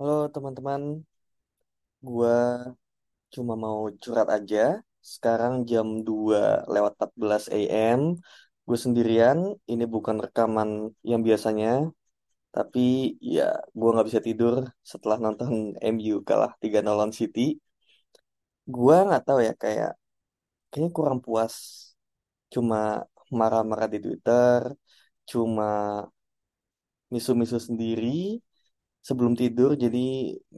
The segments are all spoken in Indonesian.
Halo teman-teman, gua cuma mau curhat aja. Sekarang jam 2 lewat 14 AM. Gue sendirian, ini bukan rekaman yang biasanya. Tapi ya gue nggak bisa tidur setelah nonton MU kalah 3-0 lawan City. Gua nggak tahu ya kayak kayaknya kurang puas. Cuma marah-marah di Twitter, cuma misu-misu sendiri sebelum tidur jadi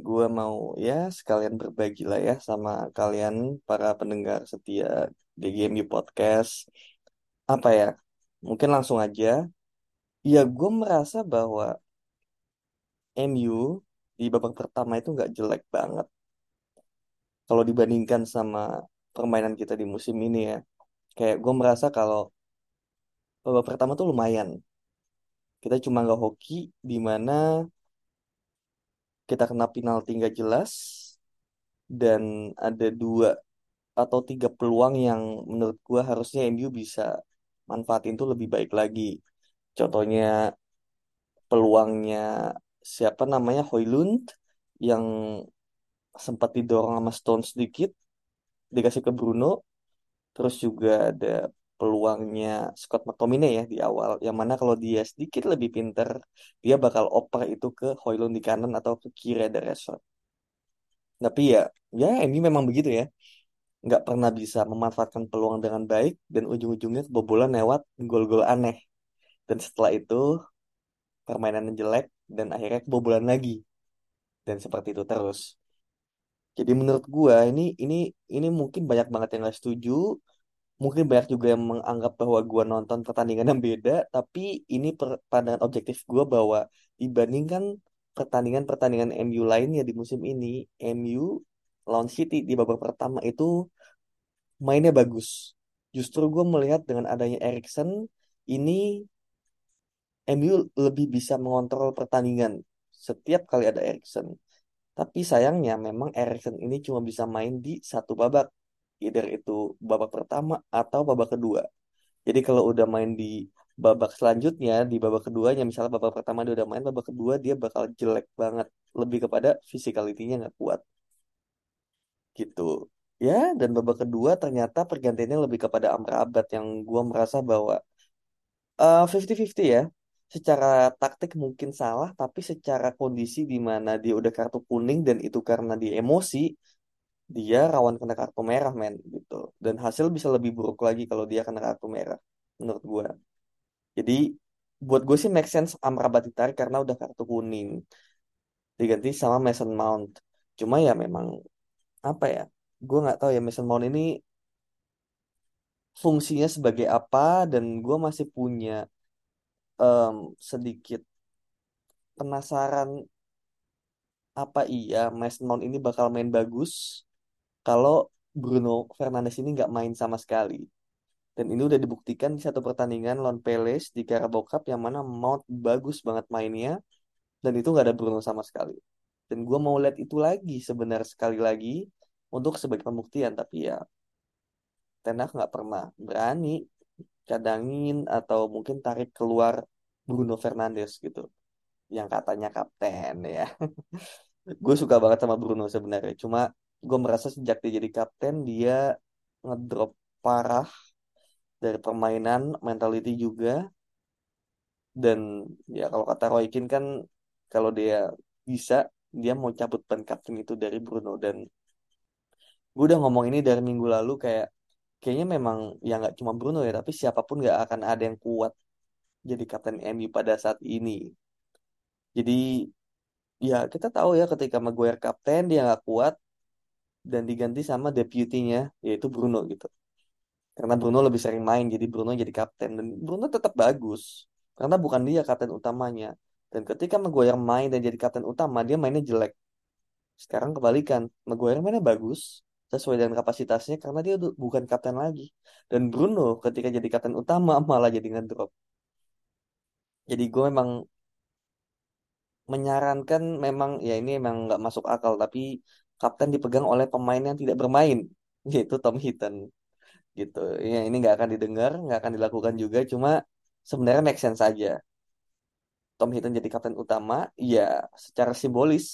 gue mau ya sekalian berbagi lah ya sama kalian para pendengar setia DGMU Podcast. Apa ya mungkin langsung aja. Ya gue merasa bahwa MU di babak pertama itu nggak jelek banget. Kalau dibandingkan sama permainan kita di musim ini ya kayak gue merasa kalau babak pertama tuh lumayan. Kita cuma nggak hoki di mana kita kena penalti nggak jelas dan ada dua atau tiga peluang yang menurut gua harusnya MU bisa manfaatin tuh lebih baik lagi. Contohnya peluangnya siapa namanya Hoylund yang sempat didorong sama Stone sedikit dikasih ke Bruno terus juga ada peluangnya Scott McTominay ya di awal yang mana kalau dia sedikit lebih pinter dia bakal oper itu ke Hoylund di kanan atau ke kiri ada Rashford. Tapi ya ya ini memang begitu ya. Nggak pernah bisa memanfaatkan peluang dengan baik dan ujung-ujungnya kebobolan lewat gol-gol aneh. Dan setelah itu permainan jelek dan akhirnya kebobolan lagi. Dan seperti itu terus. Jadi menurut gua ini ini ini mungkin banyak banget yang nggak setuju mungkin banyak juga yang menganggap bahwa gue nonton pertandingan yang beda, tapi ini per- pandangan objektif gue bahwa dibandingkan pertandingan-pertandingan MU lainnya di musim ini, MU lawan City di babak pertama itu mainnya bagus. Justru gue melihat dengan adanya Erikson ini MU lebih bisa mengontrol pertandingan setiap kali ada Erikson. Tapi sayangnya memang Erikson ini cuma bisa main di satu babak either itu babak pertama atau babak kedua. Jadi kalau udah main di babak selanjutnya, di babak keduanya, misalnya babak pertama dia udah main, babak kedua dia bakal jelek banget. Lebih kepada physicality-nya nggak kuat. Gitu. Ya, dan babak kedua ternyata pergantiannya lebih kepada Amrabat yang gua merasa bahwa uh, 50-50 ya. Secara taktik mungkin salah, tapi secara kondisi di mana dia udah kartu kuning dan itu karena dia emosi, dia rawan kena kartu merah men gitu. Dan hasil bisa lebih buruk lagi kalau dia kena kartu merah menurut gue jadi buat gue sih make sense Amrabat ditarik karena udah kartu kuning. Diganti sama Mason Mount. Cuma ya memang apa ya gue nggak tahu ya Mason Mount ini fungsinya sebagai apa dan gue masih punya um, sedikit penasaran apa iya Mason Mount ini bakal main bagus kalau Bruno Fernandes ini nggak main sama sekali. Dan ini udah dibuktikan di satu pertandingan lawan Palace di Carabao Cup yang mana Mount bagus banget mainnya dan itu nggak ada Bruno sama sekali. Dan gue mau lihat itu lagi sebenarnya sekali lagi untuk sebagai pembuktian tapi ya Tenak nggak pernah berani cadangin atau mungkin tarik keluar Bruno Fernandes gitu yang katanya kapten ya. gue suka banget sama Bruno sebenarnya cuma gue merasa sejak dia jadi kapten dia ngedrop parah dari permainan mentality juga. Dan ya kalau kata Roy Keane kan kalau dia bisa dia mau cabut ban kapten itu dari Bruno. Dan gue udah ngomong ini dari minggu lalu kayak kayaknya memang ya nggak cuma Bruno ya tapi siapa pun nggak akan ada yang kuat jadi kapten MU pada saat ini. Jadi ya kita tahu ya ketika Maguire kapten dia nggak kuat dan diganti sama deputinya yaitu Bruno gitu. Karena Bruno lebih sering main jadi Bruno jadi kapten dan Bruno tetap bagus. karena bukan dia kapten utamanya. Dan ketika Maguire main dan jadi kapten utama, dia mainnya jelek. Sekarang kebalikan, Maguire mainnya bagus sesuai dengan kapasitasnya karena dia bukan kapten lagi. Dan Bruno ketika jadi kapten utama malah jadi ngedrop. Jadi gue memang menyarankan memang ya ini memang nggak masuk akal tapi kapten dipegang oleh pemain yang tidak bermain yaitu Tom Hinton gitu. Ya ini nggak akan didengar, nggak akan dilakukan juga cuma sebenarnya make sense saja. Tom Hinton jadi kapten utama, ya secara simbolis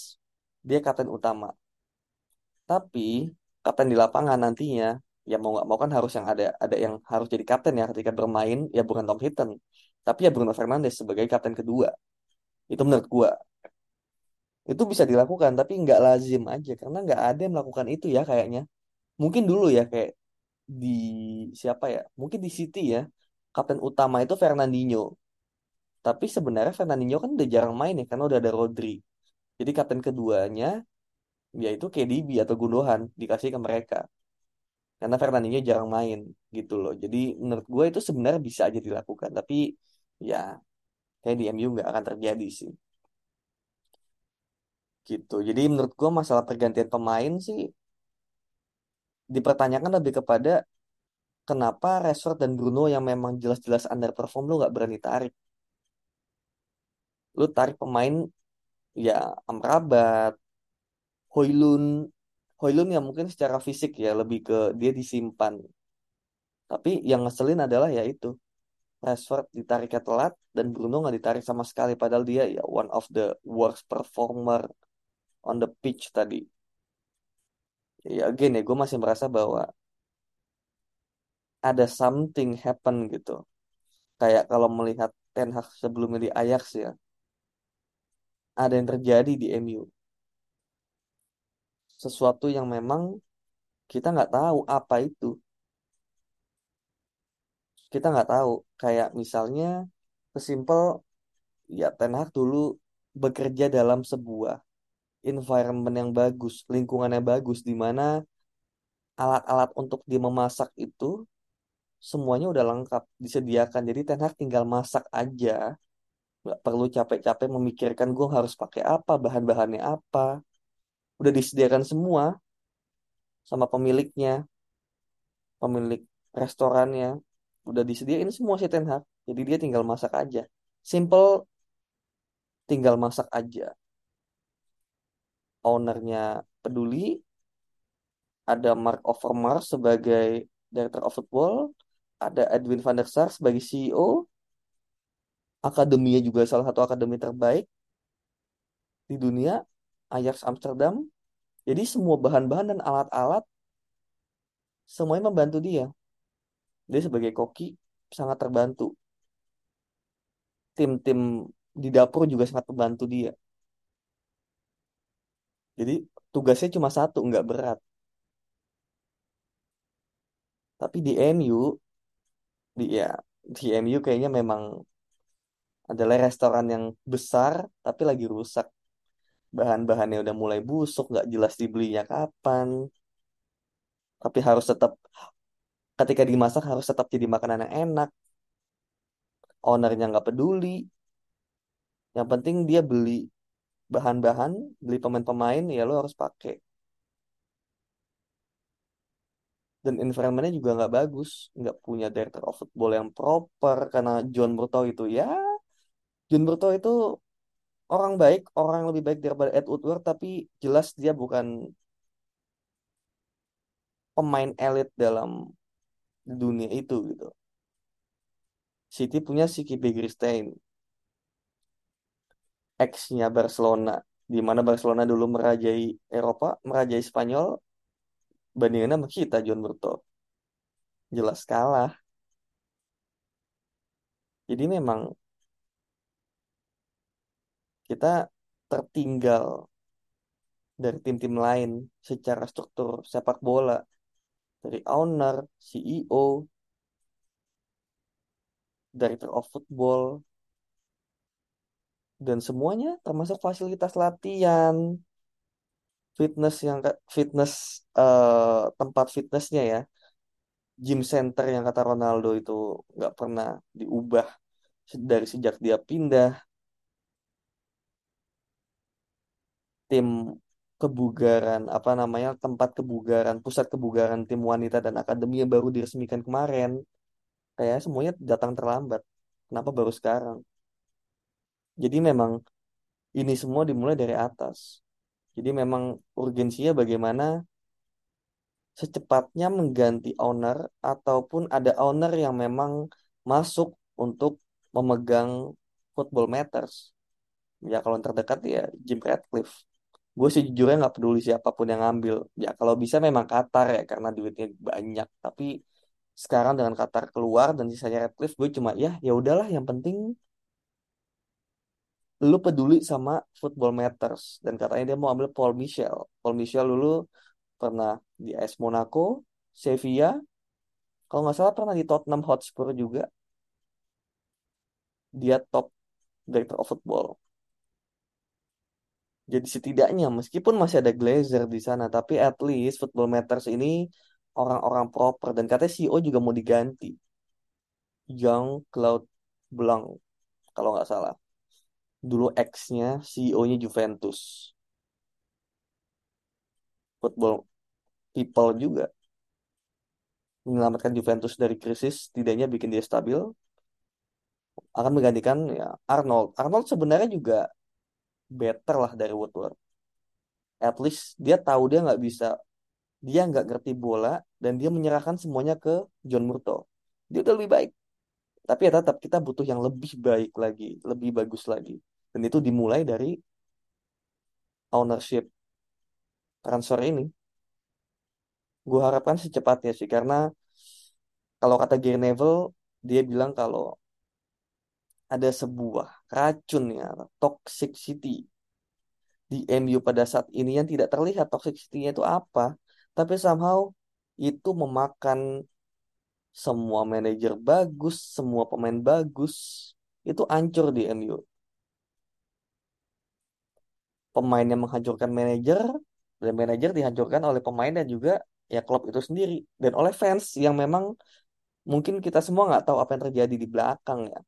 dia kapten utama. Tapi kapten di lapangan nantinya ya mau nggak mau kan harus yang ada ada yang harus jadi kapten ya ketika bermain ya bukan Tom Hinton tapi ya Bruno Fernandes sebagai kapten kedua itu menurut gua itu bisa dilakukan tapi nggak lazim aja karena nggak ada yang melakukan itu ya kayaknya. Mungkin dulu ya kayak di siapa ya mungkin di City ya kapten utama itu Fernandinho. Tapi sebenarnya Fernandinho kan udah jarang main ya karena udah ada Rodri. Jadi kapten keduanya yaitu KDB atau Gundogan dikasih ke mereka. Karena Fernandinho jarang main gitu loh. Jadi menurut gue itu sebenarnya bisa aja dilakukan tapi ya kayak di MU nggak akan terjadi sih gitu. Jadi menurut gue masalah pergantian pemain sih dipertanyakan lebih kepada kenapa Rashford dan Bruno yang memang jelas-jelas underperform lu nggak berani tarik. Lu tarik pemain ya Amrabat Hoylun Hoylun ya mungkin secara fisik ya lebih ke dia disimpan. Tapi yang ngeselin adalah ya itu Rashford ditariknya telat dan Bruno nggak ditarik sama sekali. Padahal dia ya one of the worst performer on the pitch tadi. Ya again ya gue masih merasa bahwa ada something happen gitu. Kayak kalau melihat Ten Hag sebelumnya di Ajax ya ada yang terjadi di MU sesuatu yang memang kita nggak tahu apa itu. Kita nggak tahu. Kayak misalnya sesimpel ya Ten Hag dulu bekerja dalam sebuah environment yang bagus lingkungan yang bagus di mana alat-alat untuk dia memasak itu semuanya udah lengkap disediakan. Jadi Ten Hag tinggal masak aja. Nggak perlu capek-capek memikirkan gue harus pakai apa bahan-bahannya apa. Udah disediakan semua sama pemiliknya. Pemilik restorannya. Udah disediain semua si Ten Hag. Jadi dia tinggal masak aja. Simple tinggal masak aja ownernya peduli ada Mark Overmars sebagai Director of Football ada Edwin van der Sar sebagai CEO akademinya juga salah satu akademi terbaik di dunia Ajax Amsterdam. Jadi semua bahan-bahan dan alat-alat semuanya membantu dia. Dia sebagai koki sangat terbantu. Tim-tim di dapur juga sangat membantu dia jadi tugasnya cuma satu nggak berat. Tapi di MU di ya di MU kayaknya memang adalah restoran yang besar tapi lagi rusak. Bahan-bahannya udah mulai busuk nggak jelas dibelinya kapan. Tapi harus tetap ketika dimasak harus tetap jadi makanan yang enak. Ownernya nggak peduli. Yang penting dia beli bahan-bahan beli pemain-pemain ya lo harus pakai. Dan environmentnya juga nggak bagus nggak punya director of football yang proper karena John Murtough itu ya John Murtough itu orang baik orang lebih baik daripada Ed Woodward tapi jelas dia bukan pemain elit dalam dunia itu gitu. City punya si Kipe ex-nya Barcelona di mana Barcelona dulu merajai Eropa merajai Spanyol bandingannya sama kita John Murtough jelas kalah. Jadi memang kita tertinggal dari tim-tim lain secara struktur sepak bola. Dari owner, CEO, director of football dan semuanya termasuk fasilitas latihan, fitness yang fitness uh, tempat fitnessnya ya, gym center yang kata Ronaldo itu nggak pernah diubah dari sejak dia pindah. Tim kebugaran apa namanya tempat kebugaran pusat kebugaran tim wanita dan akademi yang baru diresmikan kemarin. Kayak semuanya datang terlambat. Kenapa baru sekarang jadi memang ini semua dimulai dari atas. Jadi memang urgensinya bagaimana secepatnya mengganti owner ataupun ada owner yang memang masuk untuk memegang Football Matters. Ya kalau yang terdekat ya Jim Ratcliffe. Gue sejujurnya nggak peduli siapa pun yang ngambil. Ya kalau bisa memang Qatar ya karena duitnya banyak. Tapi sekarang dengan Qatar keluar dan sisanya Redcliffe gue cuma ya ya udahlah yang penting lu peduli sama Football Matters. Dan katanya dia mau ambil Paul Michel. Paul Michel dulu pernah di AS Monaco Sevilla kalau nggak salah pernah di Tottenham Hotspur juga. Dia top director of football. Jadi setidaknya meskipun masih ada Glazer di sana, tapi at least Football Matters ini orang-orang proper. Dan katanya CEO juga mau diganti. Jean Claude Blanc kalau nggak salah. Dulu ex-nya CEO-nya Juventus. Football People juga menyelamatkan Juventus dari krisis, tidaknya bikin dia stabil. Akan menggantikan ya Arnold. Arnold sebenarnya juga better lah dari Woodward. At least dia tahu dia nggak bisa, dia nggak ngerti bola dan dia menyerahkan semuanya ke John Murto. Dia udah lebih baik. Tapi ya tetap kita butuh yang lebih baik lagi, lebih bagus lagi. Dan itu dimulai dari ownership transfer ini. Gue harapkan secepatnya sih karena kalau kata Gary Neville dia bilang kalau ada sebuah racun ya, toxicity di MU pada saat ini yang tidak terlihat toxicity-nya itu apa, tapi somehow itu memakan semua manajer bagus, semua pemain bagus, itu hancur di MU. Pemain yang menghancurkan manajer, dan manajer dihancurkan oleh pemain dan juga ya klub itu sendiri. Dan oleh fans yang memang mungkin kita semua nggak tahu apa yang terjadi di belakang ya.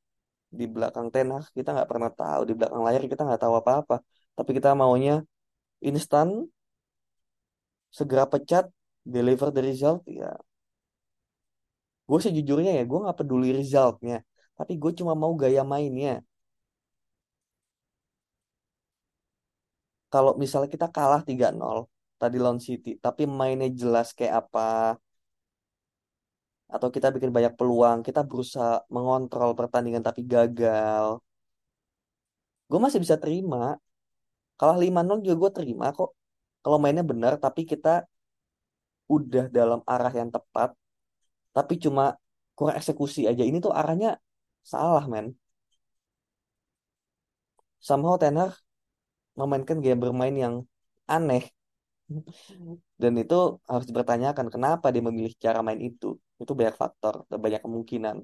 Di belakang tenah kita nggak pernah tahu di belakang layar kita nggak tahu apa-apa. Tapi kita maunya instan segera pecat deliver the result ya gue sejujurnya ya gue nggak peduli resultnya tapi gue cuma mau gaya mainnya kalau misalnya kita kalah 3-0 tadi lawan City tapi mainnya jelas kayak apa atau kita bikin banyak peluang, kita berusaha mengontrol pertandingan tapi gagal. Gue masih bisa terima. Kalah 5-0 juga gue terima kok. Kalau mainnya benar tapi kita udah dalam arah yang tepat, tapi cuma kurang eksekusi aja. Ini tuh arahnya salah, men. Somehow Ten memainkan gaya bermain yang aneh. Dan itu harus dipertanyakan kenapa dia memilih cara main itu. Itu banyak faktor, dan banyak kemungkinan.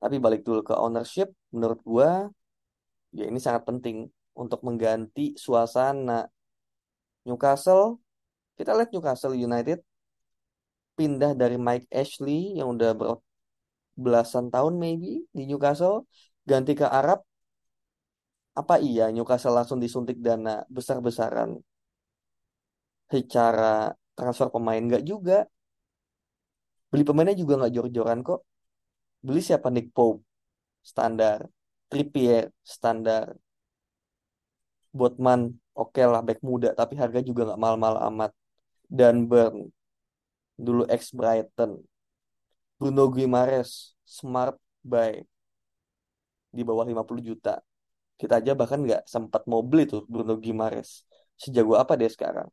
Tapi balik dulu ke ownership, menurut gua ya ini sangat penting untuk mengganti suasana Newcastle. Kita lihat Newcastle United pindah dari Mike Ashley yang udah belasan tahun maybe di Newcastle ganti ke Arab. Apa iya Newcastle langsung disuntik dana besar-besaran? Secara transfer pemain nggak juga. Beli pemainnya juga nggak jor-joran kok. Beli siapa? Nick Pope standar. Trippier standar. Botman oke okay lah back muda tapi harga juga nggak mahal-mahal amat. Dan Burn dulu ex Brighton. Bruno Guimaraes smart buy. Di bawah 50 juta. Kita aja bahkan nggak sempat mau beli tuh Bruno Guimaraes. Sejago apa dia sekarang?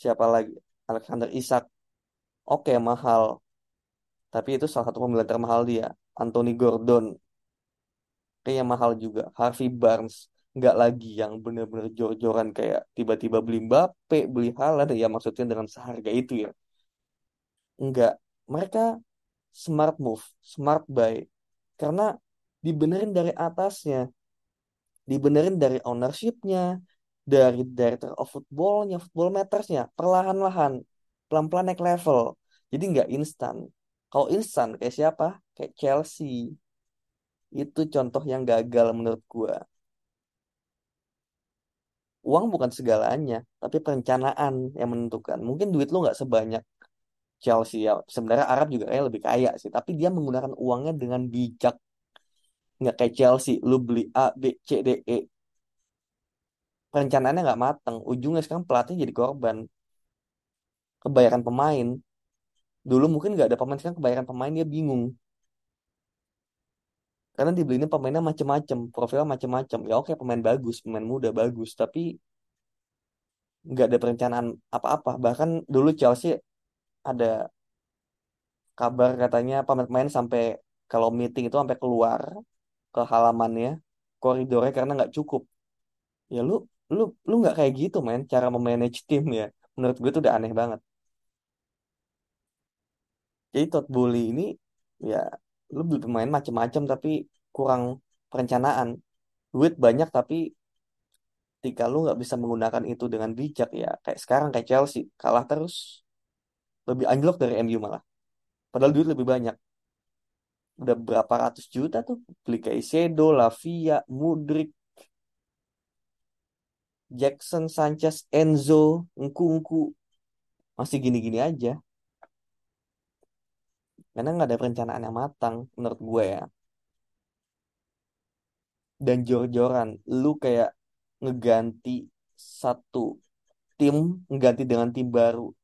Siapa lagi? Alexander Isak. Oke mahal. Tapi itu salah satu pembelian termahal dia. Anthony Gordon. Kayaknya mahal juga. Harvey Barnes nggak lagi yang bener-bener jor-joran kayak tiba-tiba beli Mbappe beli Haaland ya maksudnya dengan seharga itu ya nggak mereka smart move smart buy karena dibenerin dari atasnya dibenerin dari ownershipnya dari director of footballnya, football mattersnya, perlahan-lahan, pelan-pelan naik level. Jadi nggak instan. Kalau instan kayak siapa? Kayak Chelsea. Itu contoh yang gagal menurut gua. Uang bukan segalanya, tapi perencanaan yang menentukan. Mungkin duit lu nggak sebanyak Chelsea ya. Sebenarnya Arab juga kayak lebih kaya sih, tapi dia menggunakan uangnya dengan bijak. Nggak kayak Chelsea, lu beli A, B, C, D, E. Perencanaannya nggak mateng. Ujungnya sekarang pelatih jadi korban. Kebayaran pemain. Dulu mungkin nggak ada pemain, sekarang kebayaran pemain dia bingung. Karena dibelinya pemainnya macem-macem, profilnya macem-macem. Ya oke pemain bagus, pemain muda bagus, tapi nggak ada perencanaan apa-apa. Bahkan dulu Chelsea ada kabar katanya pemain-pemain sampai kalau meeting itu sampai keluar ke halamannya, koridornya karena nggak cukup. Ya lu lu lu nggak kayak gitu men, cara memanage tim ya. Menurut gue itu udah aneh banget. Jadi Todd Bowley ini ya lu beli pemain macem-macem tapi kurang perencanaan. Duit banyak tapi ketika lu nggak bisa menggunakan itu dengan bijak ya kayak sekarang kayak Chelsea kalah terus lebih anjlok dari MU malah. Padahal duit lebih banyak. Udah berapa ratus juta tuh beli Caicedo, Lavia, Mudrik, Jackson, Sanchez, Enzo, Nkunku. Masih gini-gini aja karena nggak ada perencanaan yang matang menurut gue ya. Dan jor-joran lu kayak ngeganti satu tim ngeganti dengan tim baru.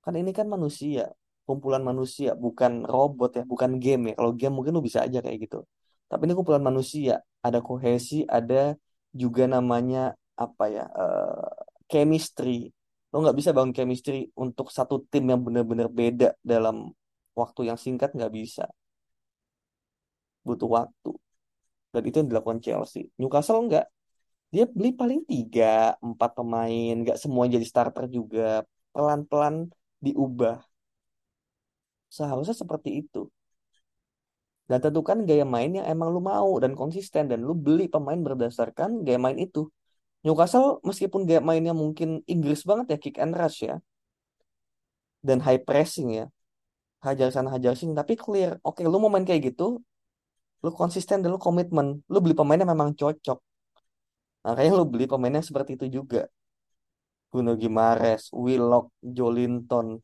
Kan ini kan manusia kumpulan manusia bukan robot ya bukan game ya. Kalau game mungkin lu bisa aja kayak gitu. Tapi ini kumpulan manusia. Ada kohesi ada juga namanya apa ya eh, chemistry. Lo nggak bisa bangun chemistry untuk satu tim yang benar-benar beda dalam waktu yang singkat nggak bisa. Butuh waktu. Dan itu yang dilakukan Chelsea. Newcastle nggak. Dia beli paling tiga empat pemain. Nggak semua jadi starter juga. Pelan-pelan diubah. Seharusnya seperti itu. Dan tentukan gaya main yang emang lu mau dan konsisten. Dan lu beli pemain berdasarkan gaya main itu. Newcastle meskipun gaya mainnya mungkin Inggris banget ya kick and rush ya. Dan high pressing ya hajar sana hajar sini tapi clear oke lu mau main kayak gitu lu konsisten dan lu komitmen lu beli pemainnya memang cocok makanya lu beli pemainnya seperti itu juga Bruno Gimares, Willock, Jolinton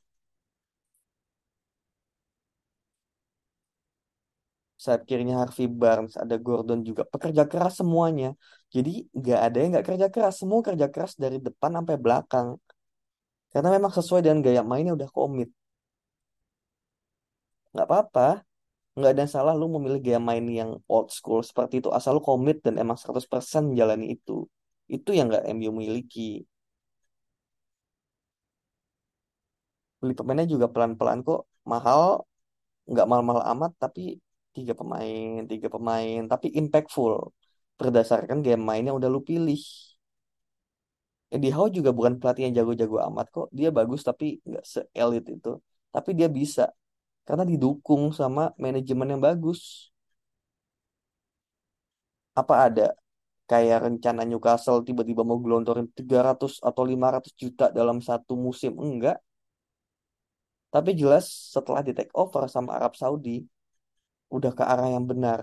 sayap kirinya Harvey Barnes, ada Gordon juga. Pekerja keras semuanya. Jadi nggak ada yang nggak kerja keras. Semua kerja keras dari depan sampai belakang. Karena memang sesuai dengan gaya mainnya udah komit. Nggak apa-apa. Nggak ada yang salah lu memilih gaya main yang old school seperti itu. Asal lu komit dan emang 100% menjalani itu. Itu yang nggak MU miliki. Beli pemainnya juga pelan-pelan kok. Mahal. Nggak mahal-mahal amat. Tapi tiga pemain, tiga pemain, tapi impactful berdasarkan game mainnya udah lu pilih. Eddie Howe juga bukan pelatih yang jago-jago amat kok. Dia bagus tapi nggak se-elit itu. Tapi dia bisa karena didukung sama manajemen yang bagus. Apa ada kayak rencana Newcastle tiba-tiba mau gelontorin 300 atau 500 juta dalam satu musim? Enggak. Tapi jelas setelah di take over sama Arab Saudi, udah ke arah yang benar.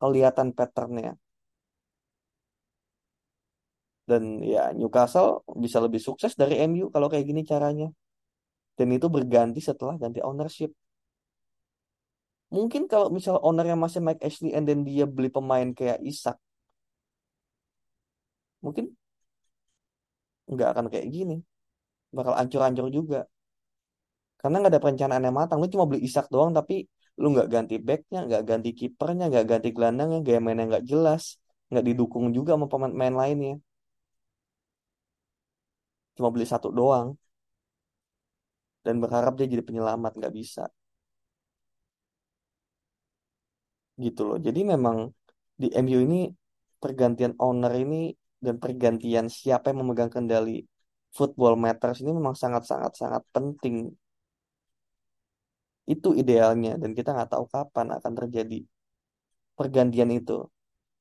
Kelihatan patternnya. Dan ya Newcastle bisa lebih sukses dari MU kalau kayak gini caranya. Dan itu berganti setelah ganti ownership. Mungkin kalau misal ownernya masih Mike Ashley and then dia beli pemain kayak Isak. Mungkin nggak akan kayak gini. Bakal ancur-ancur juga. Karena nggak ada perencanaan yang matang. Lu cuma beli Isak doang tapi lu nggak ganti backnya, nggak ganti kipernya, nggak ganti gelandangnya, gaya mainnya nggak jelas, nggak didukung juga sama pemain-pemain lainnya. Cuma beli satu doang dan berharap dia jadi penyelamat nggak bisa. Gitu loh. Jadi memang di MU ini pergantian owner ini dan pergantian siapa yang memegang kendali football matters ini memang sangat-sangat sangat penting itu idealnya dan kita nggak tahu kapan akan terjadi pergantian itu.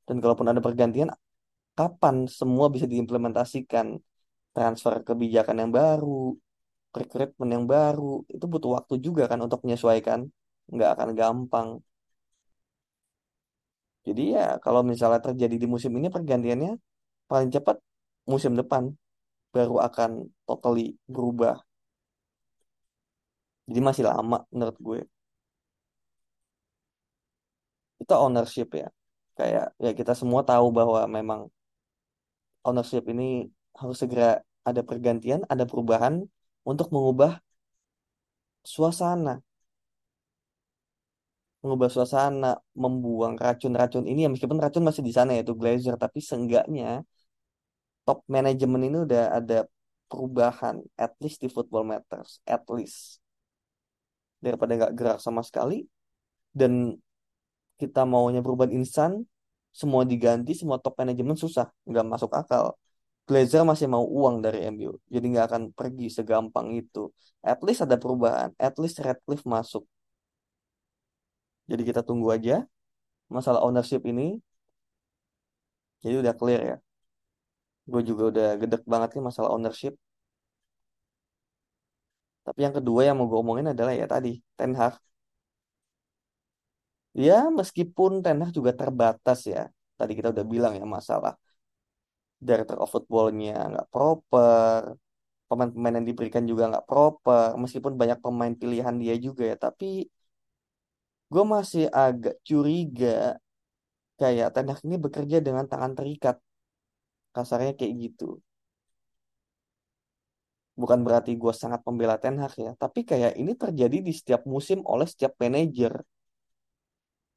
Dan kalaupun ada pergantian, kapan semua bisa diimplementasikan transfer kebijakan yang baru, rekrutmen yang baru. Itu butuh waktu juga kan untuk menyesuaikan. Nggak akan gampang. Jadi ya kalau misalnya terjadi di musim ini pergantiannya paling cepat musim depan baru akan totally berubah. Jadi masih lama menurut gue. Itu ownership ya. Kayak ya kita semua tahu bahwa memang ownership ini harus segera ada pergantian, ada perubahan untuk mengubah suasana. Mengubah suasana, membuang racun-racun ini ya meskipun racun masih di sana yaitu Glazer, tapi seenggaknya top manajemen ini udah ada perubahan at least di Football Matters, at least. Daripada nggak gerak sama sekali dan kita maunya perubahan instan, semua diganti, semua top manajemen susah, nggak masuk akal. Glazer masih mau uang dari MU, jadi nggak akan pergi segampang itu. At least ada perubahan, at least Radcliffe masuk. Jadi kita tunggu aja masalah ownership ini. Jadi udah clear ya. Gue juga udah gedek banget nih masalah ownership. Tapi yang kedua yang mau gue omongin adalah ya tadi, Ten Hag. Ya meskipun Ten Hag juga terbatas ya. Tadi kita udah bilang ya masalah director of footballnya nggak proper, pemain-pemain yang diberikan juga nggak proper, meskipun banyak pemain pilihan dia juga ya, tapi gue masih agak curiga kayak Ten ini bekerja dengan tangan terikat, kasarnya kayak gitu. Bukan berarti gue sangat pembela Ten Hag ya, tapi kayak ini terjadi di setiap musim oleh setiap manajer.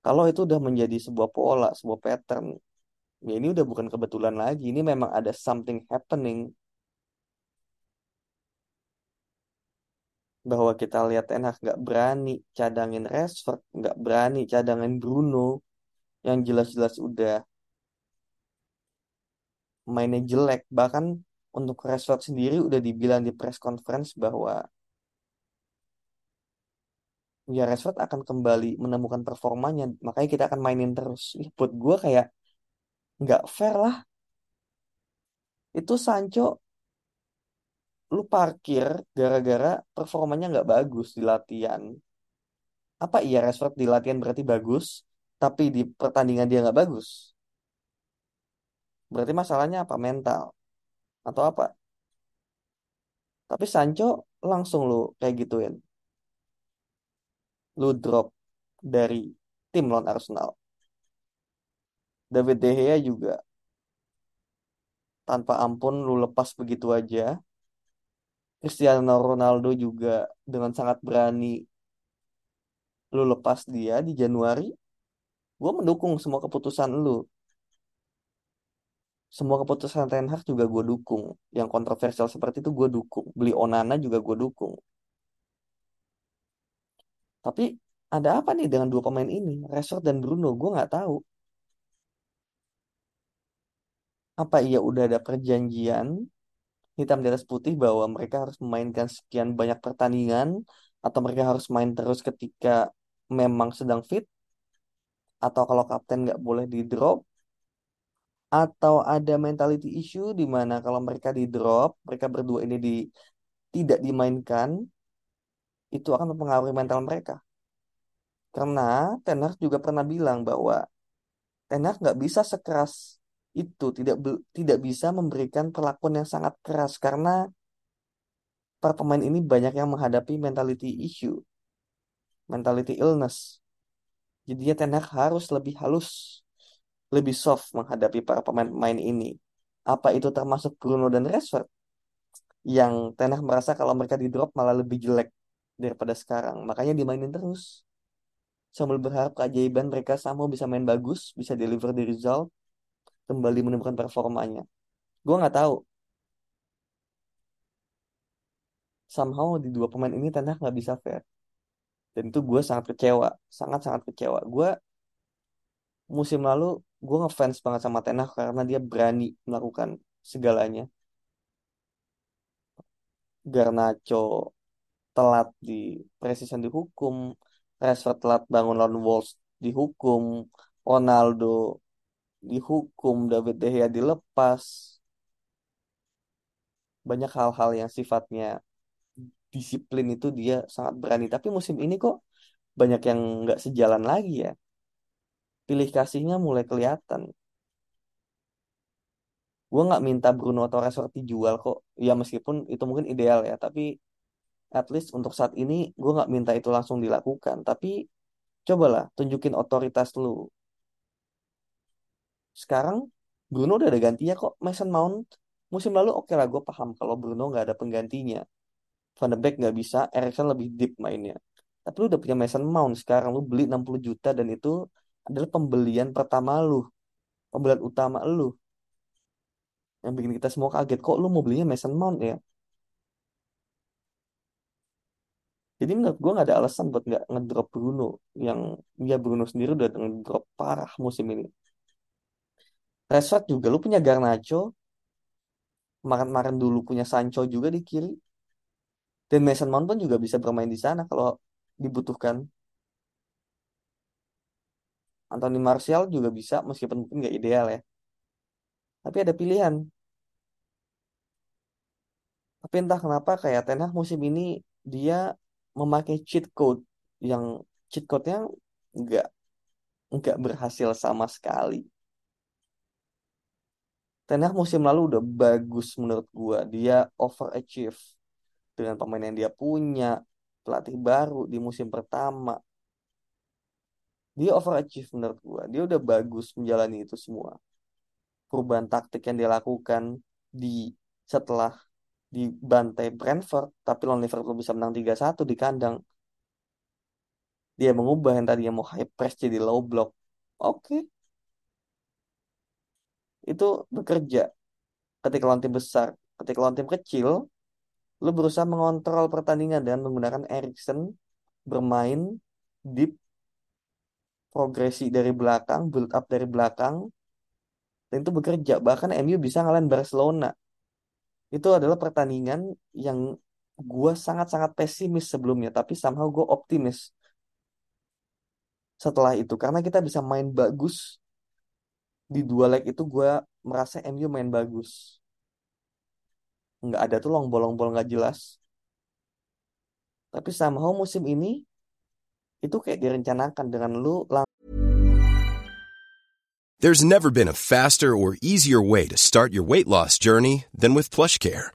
Kalau itu udah menjadi sebuah pola, sebuah pattern, ya ini udah bukan kebetulan lagi. Ini memang ada something happening bahwa kita lihat Ten Hag nggak berani cadangin Rashford, nggak berani cadangin Bruno, yang jelas-jelas udah mainnya jelek. Bahkan untuk Rashford sendiri udah dibilang di press conference bahwa ya Rashford akan kembali menemukan performanya, makanya kita akan mainin terus. Ih, buat gue kayak nggak fair lah. Itu Sancho lu parkir gara-gara performanya nggak bagus di latihan. Apa iya Rashford di latihan berarti bagus, tapi di pertandingan dia nggak bagus? Berarti masalahnya apa? Mental atau apa? Tapi Sancho langsung lu kayak gituin. Lu drop dari tim lawan Arsenal. David De Gea juga tanpa ampun lu lepas begitu aja. Cristiano Ronaldo juga dengan sangat berani lu lepas dia di Januari. Gue mendukung semua keputusan lu. Semua keputusan Ten Hag juga gue dukung. Yang kontroversial seperti itu gue dukung. Beli Onana juga gue dukung. Tapi ada apa nih dengan dua pemain ini? Rashford dan Bruno, gue nggak tahu. Apa ia udah ada perjanjian hitam di atas putih bahwa mereka harus memainkan sekian banyak pertandingan atau mereka harus main terus ketika memang sedang fit atau kalau kapten nggak boleh di drop atau ada mentality issue di mana kalau mereka di drop mereka berdua ini di tidak dimainkan itu akan mempengaruhi mental mereka. Karena Ten Hag juga pernah bilang bahwa Ten Hag nggak bisa sekeras itu tidak tidak bisa memberikan perlakuan yang sangat keras karena para pemain ini banyak yang menghadapi mentality issue, mentality illness. Jadi ya Ten Hag harus lebih halus, lebih soft menghadapi para pemain-pemain ini. Apa itu termasuk Bruno dan Rashford? Yang Ten Hag merasa kalau mereka di drop malah lebih jelek daripada sekarang. Makanya dimainin terus. Sambil berharap keajaiban mereka sama bisa main bagus, bisa deliver the result, kembali menemukan performanya. Gue nggak tahu. Somehow di dua pemain ini Ten Hag nggak bisa fair. Dan itu gue sangat kecewa, sangat-sangat kecewa. Gue musim lalu gue ngefans banget sama Ten Hag karena dia berani melakukan segalanya. Garnacho telat di precision dihukum, Rashford telat bangun lawan Wolves dihukum, Ronaldo dihukum, David De Gea dilepas. Banyak hal-hal yang sifatnya disiplin itu dia sangat berani. Tapi musim ini kok banyak yang nggak sejalan lagi ya. Pilih kasihnya mulai kelihatan. Gue nggak minta Bruno atau Rashford dijual kok. Ya meskipun itu mungkin ideal ya. Tapi at least untuk saat ini gue nggak minta itu langsung dilakukan. Tapi cobalah tunjukin otoritas lu. Sekarang Bruno udah ada gantinya kok. Mason Mount musim lalu oke lah gue paham kalau Bruno nggak ada penggantinya. Van de Beek nggak bisa, Erikson lebih deep mainnya. Tapi lu udah punya Mason Mount sekarang lu beli 60 juta dan itu adalah pembelian pertama lu. Pembelian utama lu. Yang bikin kita semua kaget kok lu mau belinya Mason Mount ya. Jadi menurut gue nggak ada alasan buat nggak ngedrop Bruno yang ya Bruno sendiri udah ngedrop parah musim ini. Rashford juga lu punya Garnacho, kemarin-kemarin dulu punya Sancho juga di kiri. Dan Mason Mount pun juga bisa bermain di sana kalau dibutuhkan. Anthony Martial juga bisa meskipun mungkin nggak ideal ya. Tapi ada pilihan. Tapi entah kenapa kayak Ten Hag musim ini dia memakai cheat code yang cheat code-nya nggak nggak berhasil sama sekali. Ten Hag musim lalu udah bagus menurut gua. Dia overachieve dengan pemain yang dia punya, pelatih baru di musim pertama. Dia overachieve menurut gua. Dia udah bagus menjalani itu semua. Perubahan taktik yang dia lakukan di setelah dibantai Brentford, tapi lawan Liverpool bisa menang 3-1 di kandang. Dia mengubah yang tadinya mau high press jadi low block. Oke. Itu bekerja ketika lawan tim besar. Ketika lawan tim kecil, lu berusaha mengontrol pertandingan dengan menggunakan Erikson bermain deep progresi dari belakang, build up dari belakang, dan itu bekerja. Bahkan MU bisa ngalahin Barcelona. Itu adalah pertandingan yang gue sangat-sangat pesimis sebelumnya, tapi somehow gue optimis setelah itu. Karena kita bisa main bagus di dua leg itu gue merasa MU main bagus. Nggak ada tuh long bolong-bolong nggak jelas. Tapi somehow musim ini itu kayak direncanakan dengan lu There's never been a faster or easier way to start your weight loss journey than with PlushCare.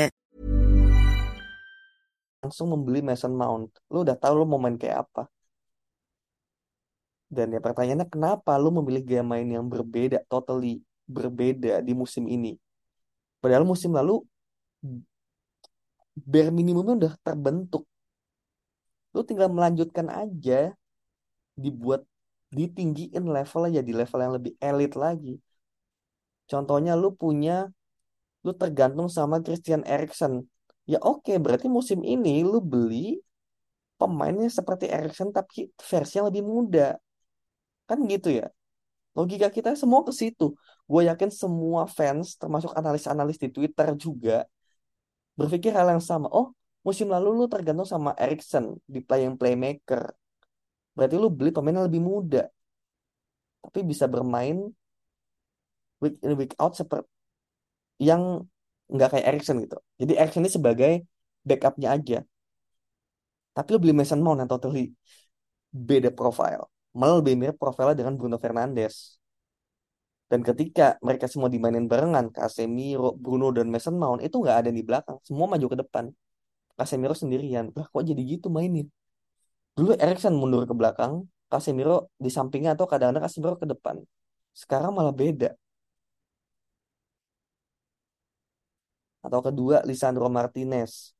Langsung membeli Mason Mount. Lu udah tahu lu mau main kayak apa. Dan ya pertanyaannya kenapa lu memilih gaya main yang berbeda, totally berbeda di musim ini. Padahal musim lalu bare minimumnya udah terbentuk. Lu tinggal melanjutkan aja dibuat ditinggiin levelnya jadi level yang lebih elit lagi. Contohnya lu punya lu tergantung sama Christian Eriksen. Ya oke, berarti musim ini lu beli pemainnya seperti Eriksen tapi versi yang lebih muda. Kan gitu ya. Logika kita semua ke situ. Gue yakin semua fans, termasuk analis-analis di Twitter juga, berpikir hal yang sama. Oh, musim lalu lu tergantung sama Eriksen di playing playmaker. Berarti lu beli pemain yang lebih muda. Tapi bisa bermain week in week out seperti yang nggak kayak Erikson gitu. Jadi Erikson ini sebagai backupnya aja. Tapi lu beli Mason Mount yang totally beda profile. Malah lebih mirip profilnya dengan Bruno Fernandes. Dan ketika mereka semua dimainin barengan, Casemiro, Bruno, dan Mason Mount, itu nggak ada di belakang. Semua maju ke depan. Casemiro sendirian. Lah kok jadi gitu mainin? Dulu Erikson mundur ke belakang, Casemiro di sampingnya atau kadang-kadang Casemiro ke depan. Sekarang malah beda. Atau kedua Lisandro Martinez.